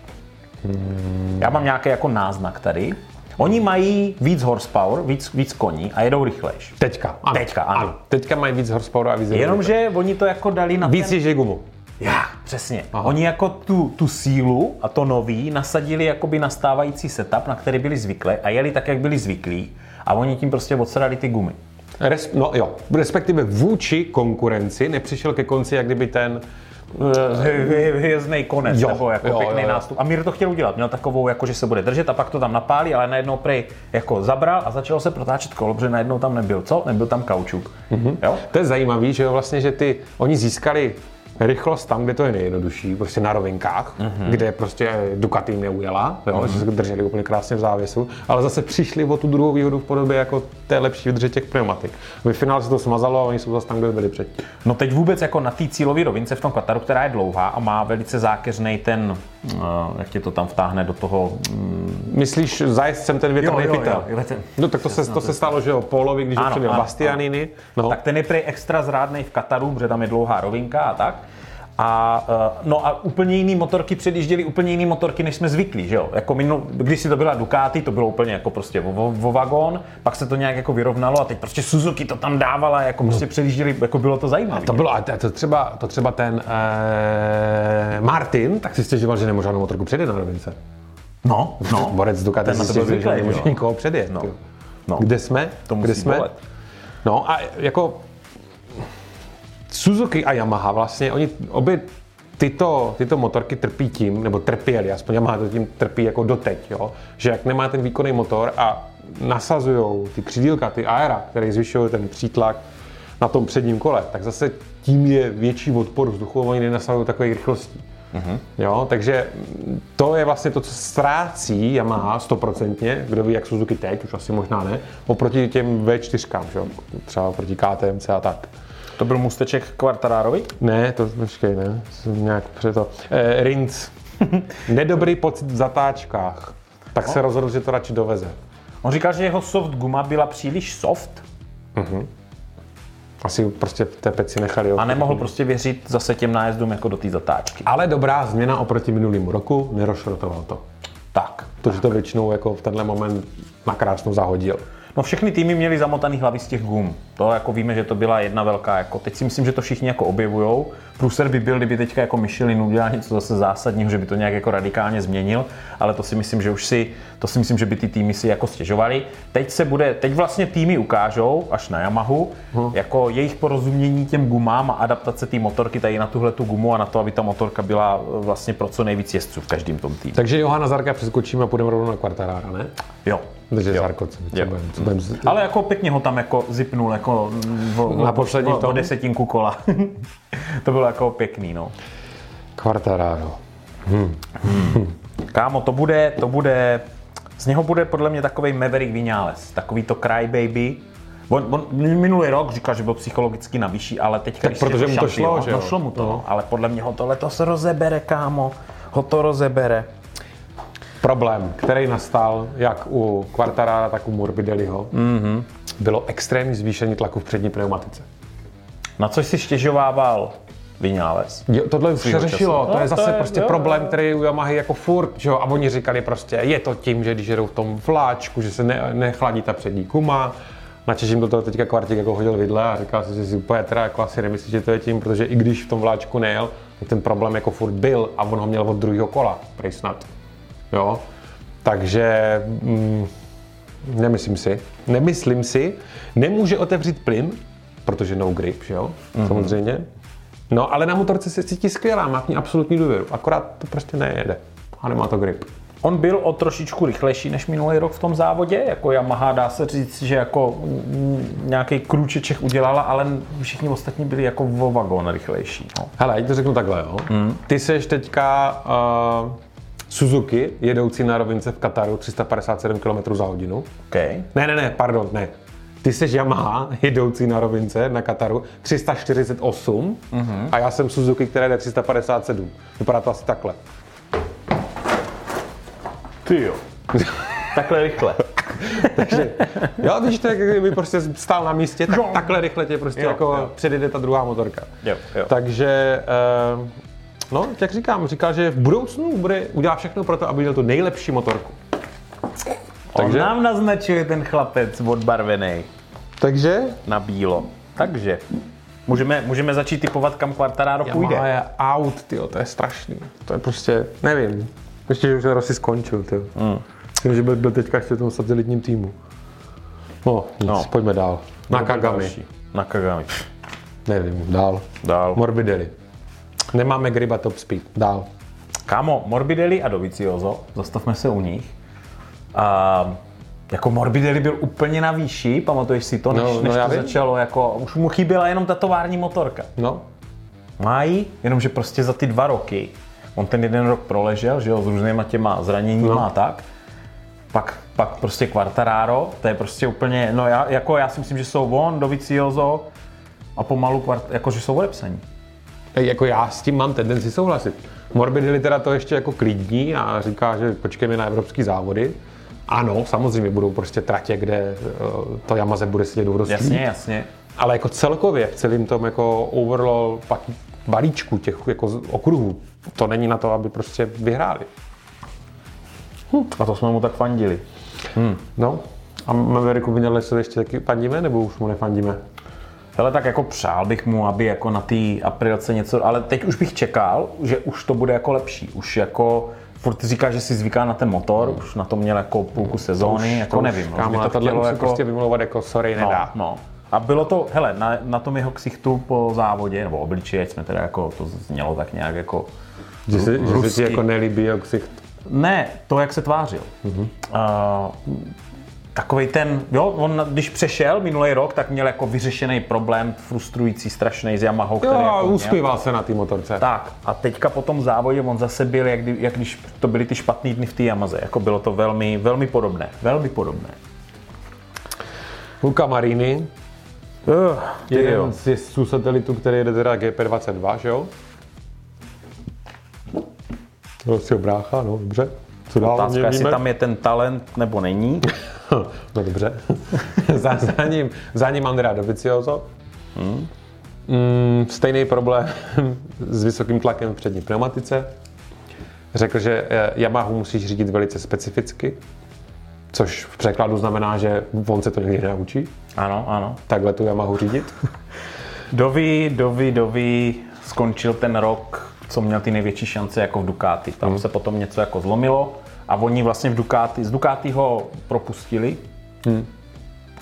S1: Já mám nějaký jako náznak tady. Oni mají víc horsepower, víc, víc koní a jedou rychlejš.
S2: Teďka, ano.
S1: Teďka, ano.
S2: Teďka mají víc horsepower a víc
S1: Jenomže oni to jako dali na
S2: Víc
S1: ten...
S2: gumu.
S1: Já, přesně. Aha. Oni jako tu, tu sílu a to nový nasadili jakoby na stávající setup, na který byli zvyklí a jeli tak, jak byli zvyklí. A oni tím prostě odsrali ty gumy.
S2: Res, no jo, respektive vůči konkurenci nepřišel ke konci, jak kdyby ten
S1: Hvězdný konec,
S2: Jo,
S1: nebo jako
S2: jo,
S1: pěkný
S2: jo, jo.
S1: nástup. A Mir to chtěl udělat, měl takovou, jako že se bude držet a pak to tam napálí, ale najednou prej jako zabral a začalo se protáčet kolo, protože najednou tam nebyl co? Nebyl tam kaučuk. Mm-hmm. Jo?
S2: To je zajímavý, že jo, vlastně, že ty, oni získali rychlost tam, kde to je nejjednodušší, prostě na rovinkách, mm-hmm. kde prostě Ducati neujela, jo, mm-hmm. že se drželi úplně krásně v závěsu, ale zase přišli o tu druhou výhodu v podobě jako té lepší vydrže těch pneumatik. Ve finále se to smazalo a oni jsou zase tam, kde byli předtím.
S1: No teď vůbec jako na té cílové rovince v tom Kataru, která je dlouhá a má velice zákeřný ten, uh, jak tě to tam vtáhne do toho... mm,
S2: Myslíš zajezdcem ten větrný pytel? No tak to se, to se stalo, že jo, Pólovi, když
S1: Ano,
S2: předjel
S1: ano,
S2: Bastianini. No.
S1: Tak ten je prej extra zrádnej v Kataru, protože tam je dlouhá rovinka a tak. A, eh, no a úplně jiný motorky předjížděly úplně jiný motorky, než jsme zvyklí, že jo? Jako minul, když si to byla Ducati, to bylo úplně jako prostě vo, vo, vagón, pak se to nějak jako vyrovnalo a teď prostě Suzuki to tam dávala, jako prostě předjížděli, jako bylo to zajímavé.
S2: To bylo, a to, třeba, to třeba ten eh, Martin, tak si stěžoval, že nemůže žádnou motorku předjet na rovince.
S1: No, no.
S2: Borec Ducati
S1: Ten na
S2: si stěžuje, že nemůže nikoho předjet.
S1: No. No.
S2: Kde jsme?
S1: To musí
S2: Kde jsme?
S1: bolet.
S2: No a jako Suzuki a Yamaha vlastně, oni obě tyto, tyto motorky trpí tím, nebo trpěli, aspoň Yamaha to tím trpí jako doteď, jo? že jak nemá ten výkonný motor a nasazují ty křidílka, ty aera, které zvyšují ten přítlak na tom předním kole, tak zase tím je větší odpor vzduchu, oni nenasazují takové rychlostí. Mm-hmm. Jo, takže to je vlastně to, co ztrácí Yamaha stoprocentně, kdo ví, jak Suzuki teď, už asi možná ne, oproti těm V4, že? třeba oproti KTMC a tak.
S1: To byl můsteček Quartararovi?
S2: Ne, to počkej, ne, jsem nějak před to. Eh, Rinc. Nedobrý pocit v zatáčkách. Tak se rozhodl, že to radši doveze.
S1: On říkal, že jeho soft guma byla příliš soft
S2: Asi prostě v té peci nechali.
S1: a nemohl prostě věřit zase těm nájezdům jako do té zatáčky.
S2: Ale dobrá změna oproti minulému roku, nerozšrotoval to.
S1: Tak.
S2: Protože to většinou jako v tenhle moment na krásnou zahodil.
S1: No všechny týmy měly zamotaný hlavy z těch gum. To jako víme, že to byla jedna velká, jako teď si myslím, že to všichni jako objevujou. Průser by byl, kdyby teďka jako Michelin udělal něco zase zásadního, že by to nějak jako radikálně změnil, ale to si myslím, že už si, to si myslím, že by ty týmy si jako stěžovali. Teď se bude, teď vlastně týmy ukážou, až na Yamahu, hmm. jako jejich porozumění těm gumám a adaptace té motorky tady na tuhle tu gumu a na to, aby ta motorka byla vlastně pro co nejvíc jezdců v každém tom týmu.
S2: Takže Johana Zarka přeskočíme a půjdeme rovnou na Quartarara, ne?
S1: Jo.
S2: Takže
S1: Jo.
S2: Zarko, co, co
S1: Jo.
S2: budem, co budem,
S1: Ale jako pěkně ho tam jako zipnul jako v,
S2: Na poslední
S1: o, o
S2: tom?
S1: desetinku kola. to bylo jako pěkný, no.
S2: Quartararo.
S1: Kámo, to bude, to bude, z něho bude podle mě takový Maverick Vinales, takový to crybaby. On, on minulý rok říkal, že byl psychologicky na vyšší, ale teď
S2: Tak protože mu to šlo, že jo?
S1: No, šlo mu to,
S2: No.
S1: no. ale podle mě ho to letos rozebere, kámo. Ho to rozebere.
S2: Problém, který nastal jak u Quartarara, tak u Morbidelliho, mm-hmm. bylo extrémní zvýšení tlaku v přední pneumatice.
S1: Na což si stěžovával Vinales.
S2: Jo, tohle už se řešilo,
S1: času.
S2: to je
S1: No, to
S2: zase
S1: je-
S2: prostě
S1: jo,
S2: problém, který je u Yamahy jako furt, že jo, a oni říkali prostě, je to tím, že když jedou v tom vláčku, že se ne, nechladí ta přední kuma, načež jim do toho teďka kvartík jako hodil vidle a říkal si, že si úplně teda jako asi nemyslí, že to je tím, protože i když v tom vláčku nejel, tak ten problém jako furt byl a on ho měl od druhého kola, prej snad. Jo, takže mm, nemyslím si, nemyslím si, nemůže otevřít plyn, protože no grip, že jo, mm-hmm. samozřejmě. No, ale na motorce se cítí skvělá, má v ní absolutní důvěru, akorát to prostě nejede a nemá to grip.
S1: On byl o trošičku rychlejší než minulý rok v tom závodě, jako Yamaha dá se říct, že jako nějaký krůčeček udělala, ale všichni ostatní byli jako o vagon rychlejší. No.
S2: Hele, já to řeknu takhle, jo. Mm. Ty seš teďka uh, Suzuki, jedoucí na rovince v Kataru 357 km za hodinu.
S1: Okay.
S2: Ne, ne, ne, pardon, ne. Ty jsi Yamaha, jedoucí na rovince na Kataru, 348 mm-hmm. a já jsem Suzuki, která jde 357. Vypadá to asi takhle.
S1: Ty jo. Takhle rychle.
S2: Takže, jo, víš, to je, jak kdyby prostě stál na místě, tak takhle rychle tě prostě
S1: Jo,
S2: jako
S1: jo.
S2: předjede ta druhá motorka.
S1: Jo, jo.
S2: Takže, eh, no, jak říkám, říkal, že v budoucnu bude udělá všechno pro to, aby měl tu nejlepší motorku.
S1: Takže... On nám naznačuje ten chlapec odbarvený
S2: Takže
S1: na bílo. Takže můžeme, můžeme začít typovat, kam Quartararo půjde.
S2: Yamaha je out, tyjo, to je strašný. To je prostě, nevím. Ještě, že už ten Rossi skončil, tyjo. Mm. Myslím, že byl, byl teďka ještě v tom satelitním týmu. No, nic,
S1: No.
S2: pojďme dál. Na Kagami.
S1: Další. Na Kagami.
S2: Nevím, dál.
S1: Dál.
S2: Morbidelli. Nemáme Griba Top Speed. Dál.
S1: Kámo, Morbidelli a Dovizioso, zastavme se u nich. A jako Morbidelli byl úplně na výši, pamatuješ si to, než,
S2: No, no,
S1: než to
S2: vím.
S1: začalo, jako, už mu chyběla jenom ta tovární motorka.
S2: No,
S1: Mají, jenomže prostě za ty dva roky, on ten jeden rok proležel, že jo, s různýma těma zraněníma
S2: No.
S1: a tak, pak, pak prostě Quartararo, to je prostě úplně, no já, jako já si myslím, že jsou on, Dovizioso a pomalu, Quart, jako že jsou odepsaní.
S2: Ej, jako já s tím mám tendenci souhlasit. Morbidelli teda to ještě jako klidní a říká, že počkejme na evropský závody. Ano, samozřejmě budou prostě tratě, kde eh, to Yamaze bude sedět do
S1: Jasně, jasně.
S2: Ale jako celkově v celém tom jako overall pak balíčku těch jako okruhů, to není na to, aby prostě vyhráli.
S1: A to jsme mu tak fandili.
S2: No, a Maveriku Vinales se ještě taky fandíme, nebo už mu nefandíme?
S1: Hele, tak jako přál bych mu, aby jako na té aprilce něco, ale teď už bych čekal, že už to bude jako lepší. Už jako, furt říká, že si zvyká na ten motor, už na to měl jako půlku sezóny, jako
S2: To už,
S1: nevím.
S2: Kámo,
S1: už to
S2: tohle už se
S1: jako,
S2: prostě vymlouvat jako sorry
S1: no,
S2: nedá.
S1: no. A bylo to, hele, na, na tom jeho ksichtu po závodě, nebo obličeji, jsme teda jako, to znělo tak nějak jako
S2: Že se, že se ti jako nelíbí jak ksicht.
S1: Ne, to, jak se tvářil. Mm-hmm. Uh, takový ten, jo, on když přešel minulý rok, tak měl jako vyřešený problém, frustrující, strašný s Yamahou, který
S2: Jo,
S1: jako měl.
S2: uspíval se na té motorce.
S1: Tak a teďka po tom závodě on zase byl, jak, kdy, jak když to byly ty špatný dny v té Yamaze. Jako bylo to velmi, velmi podobné. Velmi podobné.
S2: Luca Marini,
S1: Uh,
S2: jeden z jezdců satelitu, který jede teda GP22, že jo? Prostě brácha, no dobře. Co dál?
S1: Otázka, jestli tam je ten talent nebo není.
S2: no dobře. za, za, ním, za ním Andrea Dovizioso. Hmm. Mm, stejný problém s vysokým tlakem v přední pneumatice. Řekl, že eh, Yamahu musíš řídit velice specificky, což v překladu znamená, že on se to nikdy naučí.
S1: Ano, ano.
S2: Takhle tu Yamahu řídit.
S1: Dovi, Dovi, Dovi skončil ten rok, co měl ty největší šance jako v Ducati. Tam hmm. se potom něco jako zlomilo a oni vlastně v Ducati, z Ducati ho propustili. Hmm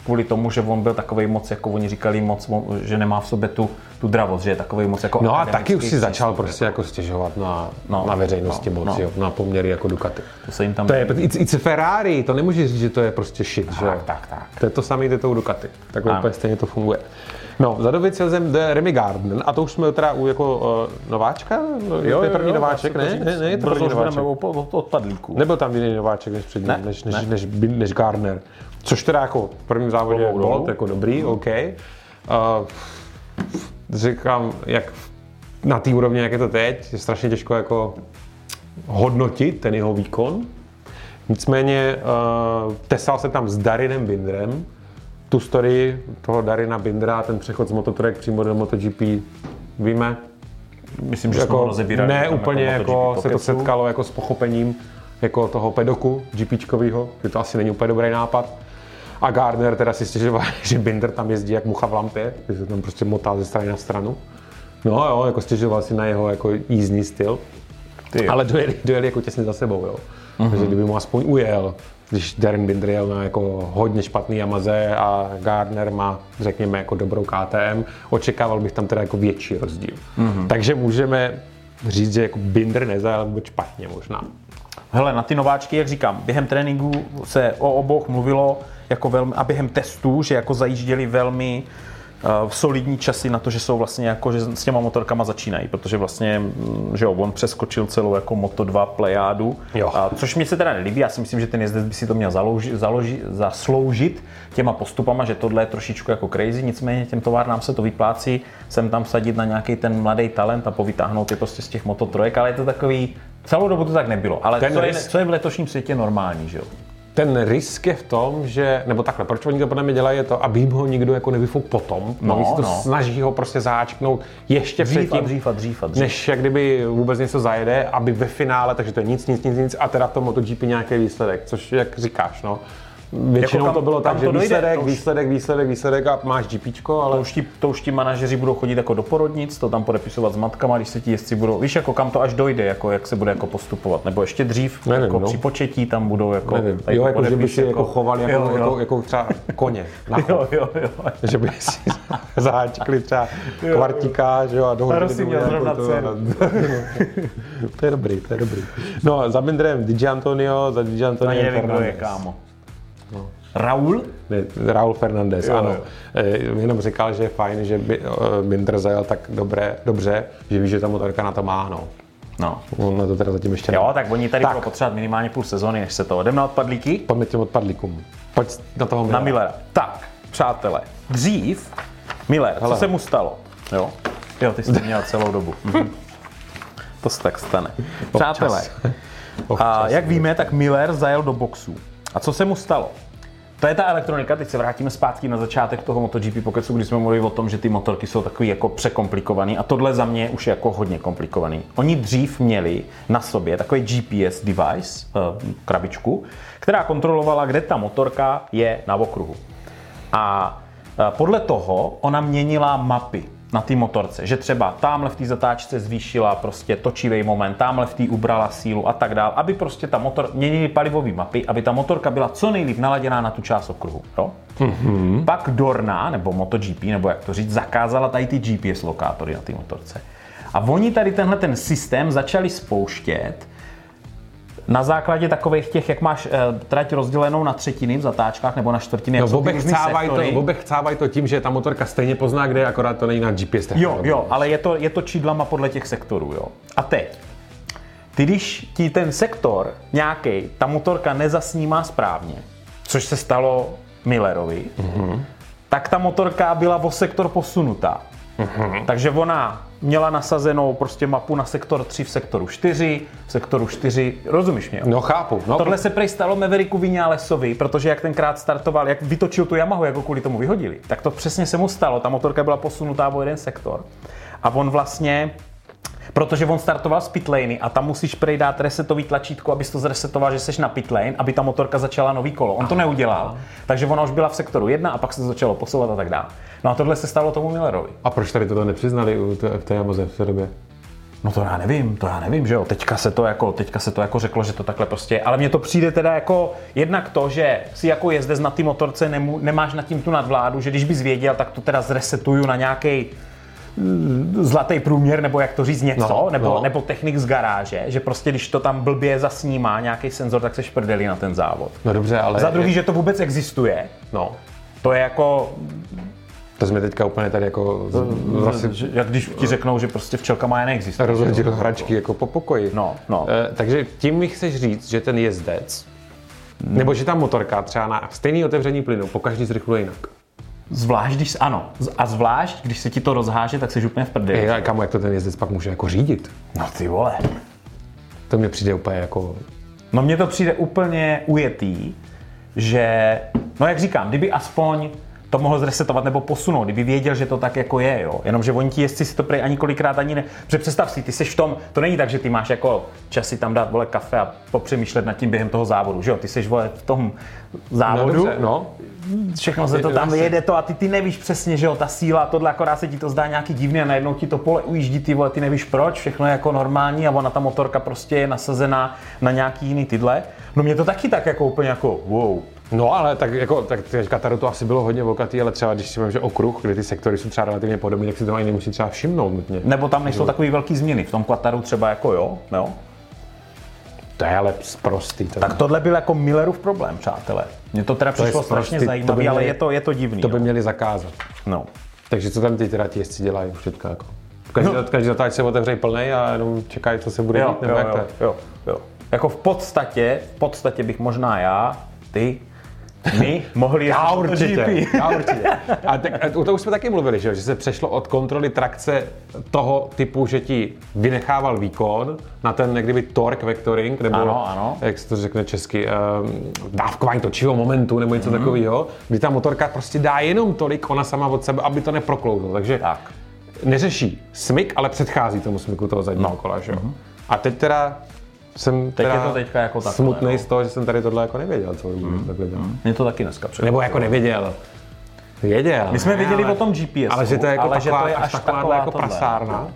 S1: kvůli tomu, že on byl takový moc, jako oni říkali, moc, že nemá v sobě tu, tu dravost, že je takový moc jako
S2: No a taky už si začal prostě jako stěžovat na, no, na veřejnosti no, moc, no. Jo, na poměry jako Ducati.
S1: To se jim tam...
S2: To je, it's, it's Ferrari, to nemůžeš říct, že to je prostě shit,
S1: tak,
S2: že
S1: Tak, tak.
S2: To je to samé, je to u Ducati. Takhle úplně stejně to funguje. No, za Dovizionem jde Remy Garden a to už jsme teda u jako uh, nováčka? Jo, to je první jo, nováček, ne? Ne, ne, je to první nováček.
S1: Od, od padlíků.
S2: Nebyl tam jiný nováček než přední, ne, než, než, ne. než, než, než Gardner. Což teda jako v prvním závodě bylo jako dobrý, mm. OK. Uh, říkám, jak na té úrovni, jak je to teď, je strašně těžko jako hodnotit ten jeho výkon. Nicméně uh, tesal se tam s Darinem Bindrem. Tu story toho Darina Bindra, ten přechod z Mototrek přímo do MotoGP, víme?
S1: Myslím, že
S2: jako,
S1: jsme ho
S2: Ne úplně jako, jako se to setkalo jako s pochopením jako toho pedoku GPčkovýho, že to asi není úplně dobrý nápad. A Gardner teda si stěžoval, že Binder tam jezdí jak mucha v lampě, že se tam prostě motá ze strany na stranu. No jo, jako stěžoval si na jeho jako jízdní styl. Ty. Ale dojeli, dojeli jako těsně za sebou, jo. Uh-huh. Takže kdyby mu aspoň ujel, když Darren Binder jel na jako hodně špatný Yamaze a Gardner má, řekněme, jako dobrou KTM, očekával bych tam teda jako větší rozdíl. Uh-huh. Takže můžeme říct, že jako Binder nezajel vůbec špatně možná.
S1: Hele, na ty nováčky, jak říkám, během tréninku se o oboch mluvilo jako velmi, a během testů, že jako zajížděli velmi uh, solidní časy na to, že jsou vlastně jako, že s těma motorkama začínají, protože vlastně, mm, že jo, on přeskočil celou jako Moto2 plejádu, jo. A, což mě se teda nelíbí, já si myslím, že ten jezdec by si to měl založi, založi, zasloužit těma postupama, že tohle je trošičku jako crazy, nicméně těm továrnám se to vyplácí, sem tam sadit na nějaký ten mladý talent a povytáhnout je prostě z těch Moto 3, ale je to takový, celou dobu to tak nebylo, ale co je, co je v letošním světě normální, že jo?
S2: Ten risk je v tom, že, nebo takhle, proč oni to podle mě dělají, je to, aby ho nikdo jako nevyfuk potom. No, oni to no. snaží ho prostě záčknout ještě
S1: dřív
S2: předtím,
S1: a dřív a dřív a dřív.
S2: než jak kdyby vůbec něco zajede, aby ve finále, takže to je nic, nic, nic, nic a teda v tom MotoGP nějaký výsledek, což jak říkáš, no. Většinou jako kam, to bylo tak, že výsledek, už... výsledek, výsledek, výsledek a máš GPčko, ale...
S1: To už, ti, to už ti manažeři budou chodit jako do porodnic, to tam podepisovat s matkama, když se ti jezdci budou, víš, jako kam to až dojde, jako jak se bude jako postupovat, nebo ještě dřív,
S2: Nevím,
S1: jako
S2: no.
S1: při početí tam budou jako...
S2: Nevím. Jo, jako, že by si jako, jako chovali jako, jo, jo. jako, jako třeba koně
S1: jo, jo, jo.
S2: Že by si zaháčkli třeba kvartíka, že jo, a dohodli
S1: si měl zrovna to,
S2: to je dobrý, to je dobrý. No, za Mindrem Di Antonio, za Di Antonio
S1: Nevím, kdo je, kámo. No. Raul?
S2: Ne, Raul Fernandez, jo, ano. Jo. Eh, jenom říkal, že je fajn, že by Binder eh, zajel tak dobré, dobře, že ví, že ta motorka na to má, no.
S1: No.
S2: On na to teda zatím ještě
S1: Jo, ne. tak oni tady tak. budou potřebovat minimálně půl sezóny, než se to. Jdeme na odpadlíky?
S2: Pojďme těm odpadlíkům. Pojď na toho
S1: Millera. Na Millera. Tak, přátelé, dřív Miller, Hele. co se mu stalo? Jo, jo ty jsi to měl celou dobu. Mhm. To se tak stane. Přátelé, a jak víme, tak Miller zajel do boxu. A co se mu stalo? To je ta elektronika, teď se vrátíme zpátky na začátek toho MotoGP pokecu, kdy jsme mluvili o tom, že ty motorky jsou takový jako překomplikovaný a tohle za mě už je jako hodně komplikovaný. Oni dřív měli na sobě takový GPS device, eh, krabičku, která kontrolovala, kde ta motorka je na okruhu. A eh, podle toho ona měnila mapy na té motorce, že třeba tamhle v té zatáčce zvýšila prostě točivý moment, tamhle v té ubrala sílu a tak dál, aby prostě ta motor, měnili palivové mapy, aby ta motorka byla co nejlíp naladěná na tu část okruhu. Jo? Mm-hmm. Pak Dorna, nebo MotoGP, nebo jak to říct, zakázala tady ty GPS lokátory na té motorce. A oni tady tenhle ten systém začali spouštět, na základě takových těch, jak máš e, trať rozdělenou na třetiny v zatáčkách nebo na čtvrtiny,
S2: no, obechcávají to, obechcávaj to tím, že ta motorka stejně pozná, kde je, akorát to není na GPS
S1: Jo, jo, ale je to, je to čidlama podle těch sektorů, jo. A teď, ty když ti ten sektor nějaký, ta motorka nezasnímá správně, což se stalo Millerovi, mm-hmm. tak ta motorka byla o sektor posunutá. Uh-huh. Takže ona měla nasazenou prostě mapu na sektor 3 v sektoru 4, v sektoru 4, rozumíš mě?
S2: No chápu. No,
S1: Tohle se prej stalo Mavericku Vinalesovi, protože jak tenkrát startoval, jak vytočil tu Yamahu, jak ho kvůli tomu vyhodili, tak to přesně se mu stalo. Ta motorka byla posunutá o jeden sektor. A on vlastně Protože on startoval z pitlane a tam musíš prej dát resetový tlačítko, abys to zresetoval, že jsi na pitlane, aby ta motorka začala nový kolo. On to neudělal, takže ona už byla v sektoru 1 a pak se to začalo posouvat a tak dále. No a tohle se stalo tomu Millerovi.
S2: A proč tady toto nepřiznali u té, v té Yamaze v té době?
S1: No to já nevím, to já nevím, že jo. Teďka se to jako, teďka se to jako řeklo, že to takhle prostě je. Ale mně to přijde teda jako jednak to, že si jako jezdec na ty motorce nemu, nemáš nad tím tu nadvládu, že když bys věděl, tak to teda zresetuju na nějaký zlatý průměr, nebo jak to říct, něco,
S2: No,
S1: nebo,
S2: no.
S1: nebo technik z garáže, že prostě když to tam blbě zasnímá nějaký senzor, tak se šprdeli na ten závod.
S2: No dobře, ale...
S1: Za druhý, že to vůbec existuje,
S2: No,
S1: to je jako,
S2: to jsme teďka úplně tady jako
S1: že- jak když ti řeknou, že prostě včelka má neexistuje.
S2: rozhodil hračky jako po pokoji.
S1: No, no.
S2: Eh, takže tím mi chceš říct, že ten jezdec, nebo že ta motorka třeba na stejný otevření plynu po každý zrychluje jinak.
S1: Zvlášť, když, ano, a zvlášť, když se ti to rozháže, tak jsi úplně v prdeli.
S2: Ej, kamo, jak to ten jezdec pak může jako řídit?
S1: No ty vole.
S2: To mi přijde úplně jako...
S1: No mně to přijde úplně ujetý, že, no jak říkám, kdyby aspoň to mohl zresetovat nebo posunout, kdyby věděl, že to tak jako je, jo. Jenomže oni ti jezdci si to prej ani kolikrát ani ne... Protože představ si, ty seš v tom, to není tak, že ty máš jako čas si tam dát vole kafe a popřemýšlet nad tím během toho závodu, že jo. Ty seš vole v tom
S2: No
S1: závodu,
S2: dobře, no.
S1: všechno se to tam vyjede to a ty, ty nevíš přesně, že jo, ta síla, tohle akorát se ti to zdá nějaký divný a najednou ti to pole ujíždí, ty vole, ty nevíš proč, všechno je jako normální a ona ta motorka prostě je nasazená na nějaký jiný tyhle. No mě to taky tak jako úplně jako wow.
S2: No ale tak jako, tak v Kataru to asi bylo hodně vokatý, ale třeba když si myslím, že okruh, kde ty sektory jsou třeba relativně podobné, tak si to ani nemusí třeba všimnout nutně.
S1: Nebo tam nejsou takový velký změny, v tom Quataru třeba jako jo, jo.
S2: To je ale prostý. To,
S1: Tak tohle byl jako Millerův problém, přátelé. Mně to teda
S2: To
S1: přišlo strašně zajímavé, ale je to, je to divný.
S2: to by
S1: jo.
S2: měli zakázat.
S1: No.
S2: Takže co tam ty teda ti jezdci dělají už teďka jako? Každý,
S1: No.
S2: každý zatáč se otevře plný a jenom čekají, co se bude
S1: Jo,
S2: dít, nebo
S1: jo,
S2: jak to je.
S1: jo, jo. Jako v podstatě, v podstatě bych možná já, ty, my mohli
S2: Já
S1: to
S2: určitě, já určitě. A tak, a o tom už jsme taky mluvili, že, že se přešlo od kontroly trakce toho typu, že ti vynechával výkon na ten jak kdyby torque vectoring, nebo
S1: Ano, ano.
S2: jak se to řekne česky, um, dávkování točího momentu nebo něco mm. takového, kdy ta motorka prostě dá jenom tolik ona sama od sebe, aby to neproklouzlo. Takže
S1: Tak.
S2: neřeší smyk, ale předchází tomu smyku toho zadního no. kola. Že jo? A teď teda jsem
S1: Teď je to teďka jako takhle,
S2: smutný
S1: no.
S2: z toho, že jsem tady tohle jako nevěděl, co mm. takhle dělá.
S1: Mě to taky dneska překvapilo.
S2: Nebo jako nevěděl. Věděl.
S1: My jsme
S2: ne,
S1: věděli
S2: ale-
S1: o tom GPS,
S2: Ale že to je jako
S1: ale že
S2: taková,
S1: to je
S2: až taková,
S1: taková
S2: jako
S1: tohle.
S2: prasárna.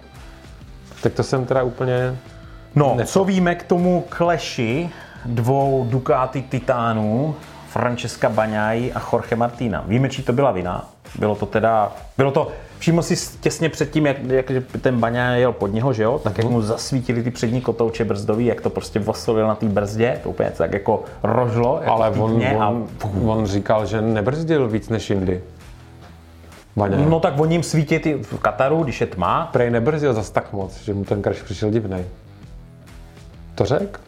S2: Tak to jsem teda úplně...
S1: No, co víme k tomu kleši dvou Ducati Titánů, Francesca Baňaj a Jorge Martina? Víme, či to byla vina. Bylo to teda, bylo to, všiml si těsně před tím, jak, jak ten Baňaj jel pod něho, že jo? Tak jak mu zasvítili ty přední kotouče brzdový, jak to prostě vosolil na té brzdě, to úplně tak jako rožlo, jak
S2: Ale on,
S1: a
S2: on, on říkal, že nebrzdil víc než jindy. Vaně. No.
S1: Tak oni jim svítí ty v Kataru, když je tma,
S2: Prej nebrzdil zas tak moc, že mu ten crash přišel divnej. To řek?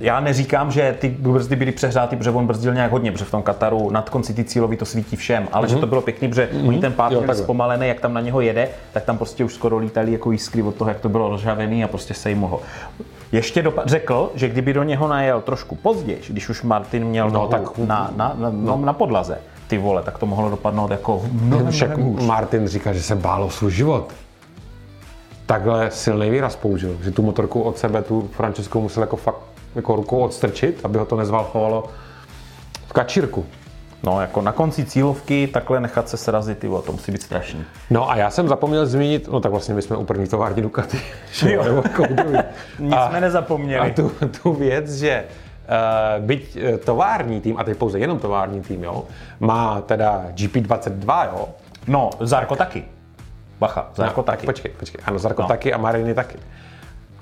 S1: Já neříkám, že ty brzdy byly přehřáty, protože on brzdil nějak hodně, protože v tom Kataru nad konci ty cílový to svítí všem, ale mm-hmm. že to bylo pěkný, protože mm-hmm. oni ten pád měli zpomalený, jak tam na něho jede, tak tam prostě už skoro lítali jako jiskry od toho, jak to bylo rozžavený a prostě se jim mohlo. Ještě dopa- řekl, že kdyby do něho najel trošku později, když už Martin měl no,
S2: tak-
S1: na, na, na, no. na, podlaze, ty vole, tak to mohlo dopadnout jako mnohem, mnohem.
S2: Martin říká, že se bál o svůj život. Takhle silný výraz použil, že tu motorku od sebe, tu Francesku musel jako fakt jako rukou odstrčit, aby ho to nezvalchovalo v kačírku.
S1: No, jako na konci cílovky takhle nechat se srazit, ty vole, to musí být strašný.
S2: No a já jsem zapomněl zmínit, no tak vlastně my jsme u první tovární Ducati. že
S1: Jo.
S2: Nebo.
S1: Nic
S2: A-
S1: jsme nezapomněli.
S2: A tu, tu věc, že uh, byť eh, tovární tým, a teď pouze jenom tovární tým, jo, má teda GP22, jo,
S1: No, Zarko taky. Bacha, Zarko
S2: No,
S1: taky.
S2: Počkej, počkej. Ano, Zarko
S1: No.
S2: taky a Mariny taky.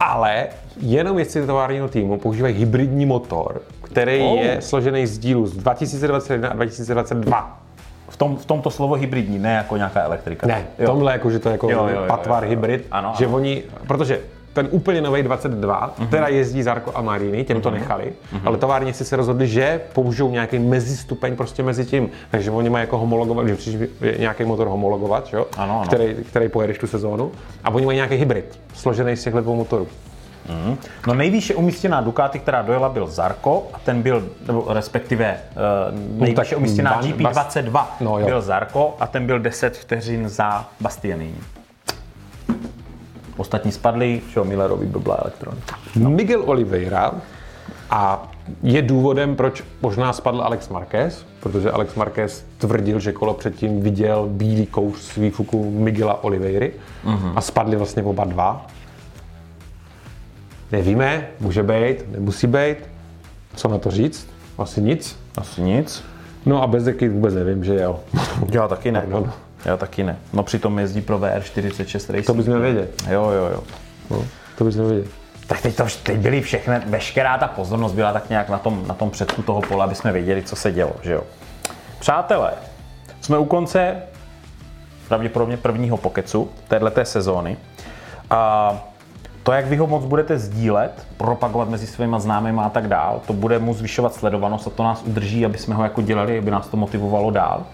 S2: Ale jenom jezdci továrního týmu používají hybridní motor, který
S1: Oh.
S2: je složený z dílů z 2021 a 2022.
S1: V, tom, v tomto slovo hybridní, ne jako nějaká elektrika.
S2: Ne, v
S1: jo.
S2: tomhle jako, že to je jako
S1: Jo, jo, jo,
S2: patvar
S1: jo, jo.
S2: hybrid,
S1: Ano,
S2: že
S1: ano.
S2: oni, protože ten úplně nový 22, uh-huh. teda jezdí Zarko a Marini, těm to uh-huh. nechali, uh-huh. ale továrníci se rozhodli, že použijou nějaký mezistupeň prostě mezi tím, takže oni mají jako homologovat, že přišli nějaký motor homologovat, jo?
S1: Ano, ano.
S2: Který, který pojedeš tu sezónu, a oni mají nějaký hybrid, složený z těchto dvou motorů.
S1: Mm. No nejvýše umístěná Ducati, která dojela, byl Zarko a ten byl, nebo respektive uh, nejvýše no, umístěná GP22 no, byl Zarko a ten byl 10 vteřin za Bastianini. Ostatní spadli, že Millerovi blblá elektronika.
S2: No. Miguel Oliveira a je důvodem, proč možná spadl Alex Marquez, protože Alex Marquez tvrdil, že kolo předtím viděl bílý kouř z výfuku Miguela Oliveiry uh-huh. a spadli vlastně oba dva. Nevíme, může být, nemusí být. Co na to říct? Asi nic.
S1: Asi nic.
S2: No a bez vůbec nevím, že jo.
S1: Já taky ne. Pardon. Já taky ne. No přitom jezdí pro VR46 Racing.
S2: To bys měl vědět.
S1: Jo, jo, jo.
S2: No, to bys měl vědět.
S1: Tak teď, to, teď byly všechny, veškerá ta pozornost byla tak nějak na tom, na tom předku toho pole, aby jsme věděli, co se dělo, že jo. Přátelé, jsme u konce pravděpodobně prvního pokecu téhleté sezóny. A to, jak vy ho moc budete sdílet, propagovat mezi svými známými a tak dál, to bude mu zvyšovat sledovanost a to nás udrží, aby jsme ho jako dělali, aby nás to motivovalo dál.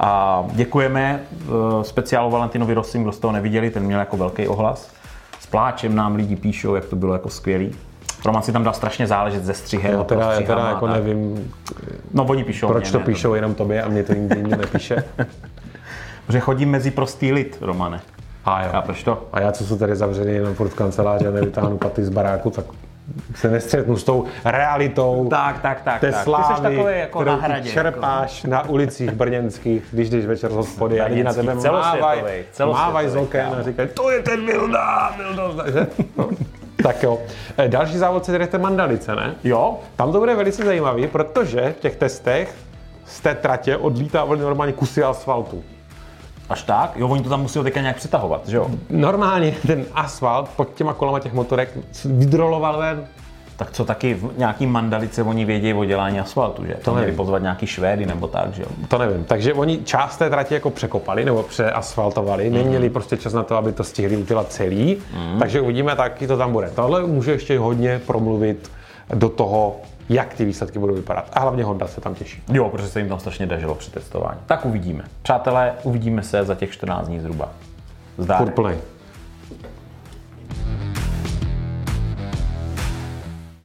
S1: A děkujeme eh, speciálu Valentinovi Rossim, kdo z toho neviděli, ten měl jako velký ohlas. S pláčem nám lidi píšou, jak to bylo jako skvělý. Roman si tam dal strašně záležet ze střihem.
S2: Já teda, já teda jako nevím,
S1: no, oni píšou
S2: proč
S1: mě,
S2: to
S1: ne,
S2: píšou to... jenom tobě a mě to nikdy nepíše.
S1: Protože chodím mezi prostý lid, Romane.
S2: A jo.
S1: Chápeš to?
S2: A já, co jsou tady zavřený jenom furt v kanceláři a nevytáhnu paty z baráku, tak se nestřetnu s tou realitou
S1: tak, tak, tak,
S2: té
S1: tak.
S2: slávy,
S1: takový jako
S2: kterou
S1: na hradě,
S2: čerpáš jako. na ulicích brněnských, když jdeš večer z hospody a lidi na tebe mávají mávaj z oken a říkají, to je ten Vilda, že? No. Tak jo. E, další závod se jdete Mandalice, ne?
S1: Jo.
S2: Tam to bude velice zajímavý, protože v těch testech z té tratě odlítávali normálně kusy asfaltu.
S1: Až tak? Jo, oni to tam musí teďka nějak přetahovat, že jo?
S2: Normálně ten asfalt pod těma kolama těch motorek vydroloval ven.
S1: Tak co taky v nějaký mandalice oni vědí o dělání asfaltu, že? To měli pozvat nějaký Švédy nebo tak, že jo?
S2: To nevím. Takže oni část té trati jako překopali nebo přeasfaltovali, mm. neměli prostě čas na to, aby to stihli udělat celý, mm. takže uvidíme, taky to tam bude. Tohle může ještě hodně promluvit do toho, jak ty výsledky budou vypadat. A hlavně Honda se tam těší.
S1: Jo, protože se jim tam strašně dařilo při testování. Tak uvidíme. Přátelé, uvidíme se za těch 14 dní zhruba.
S2: Zdárek.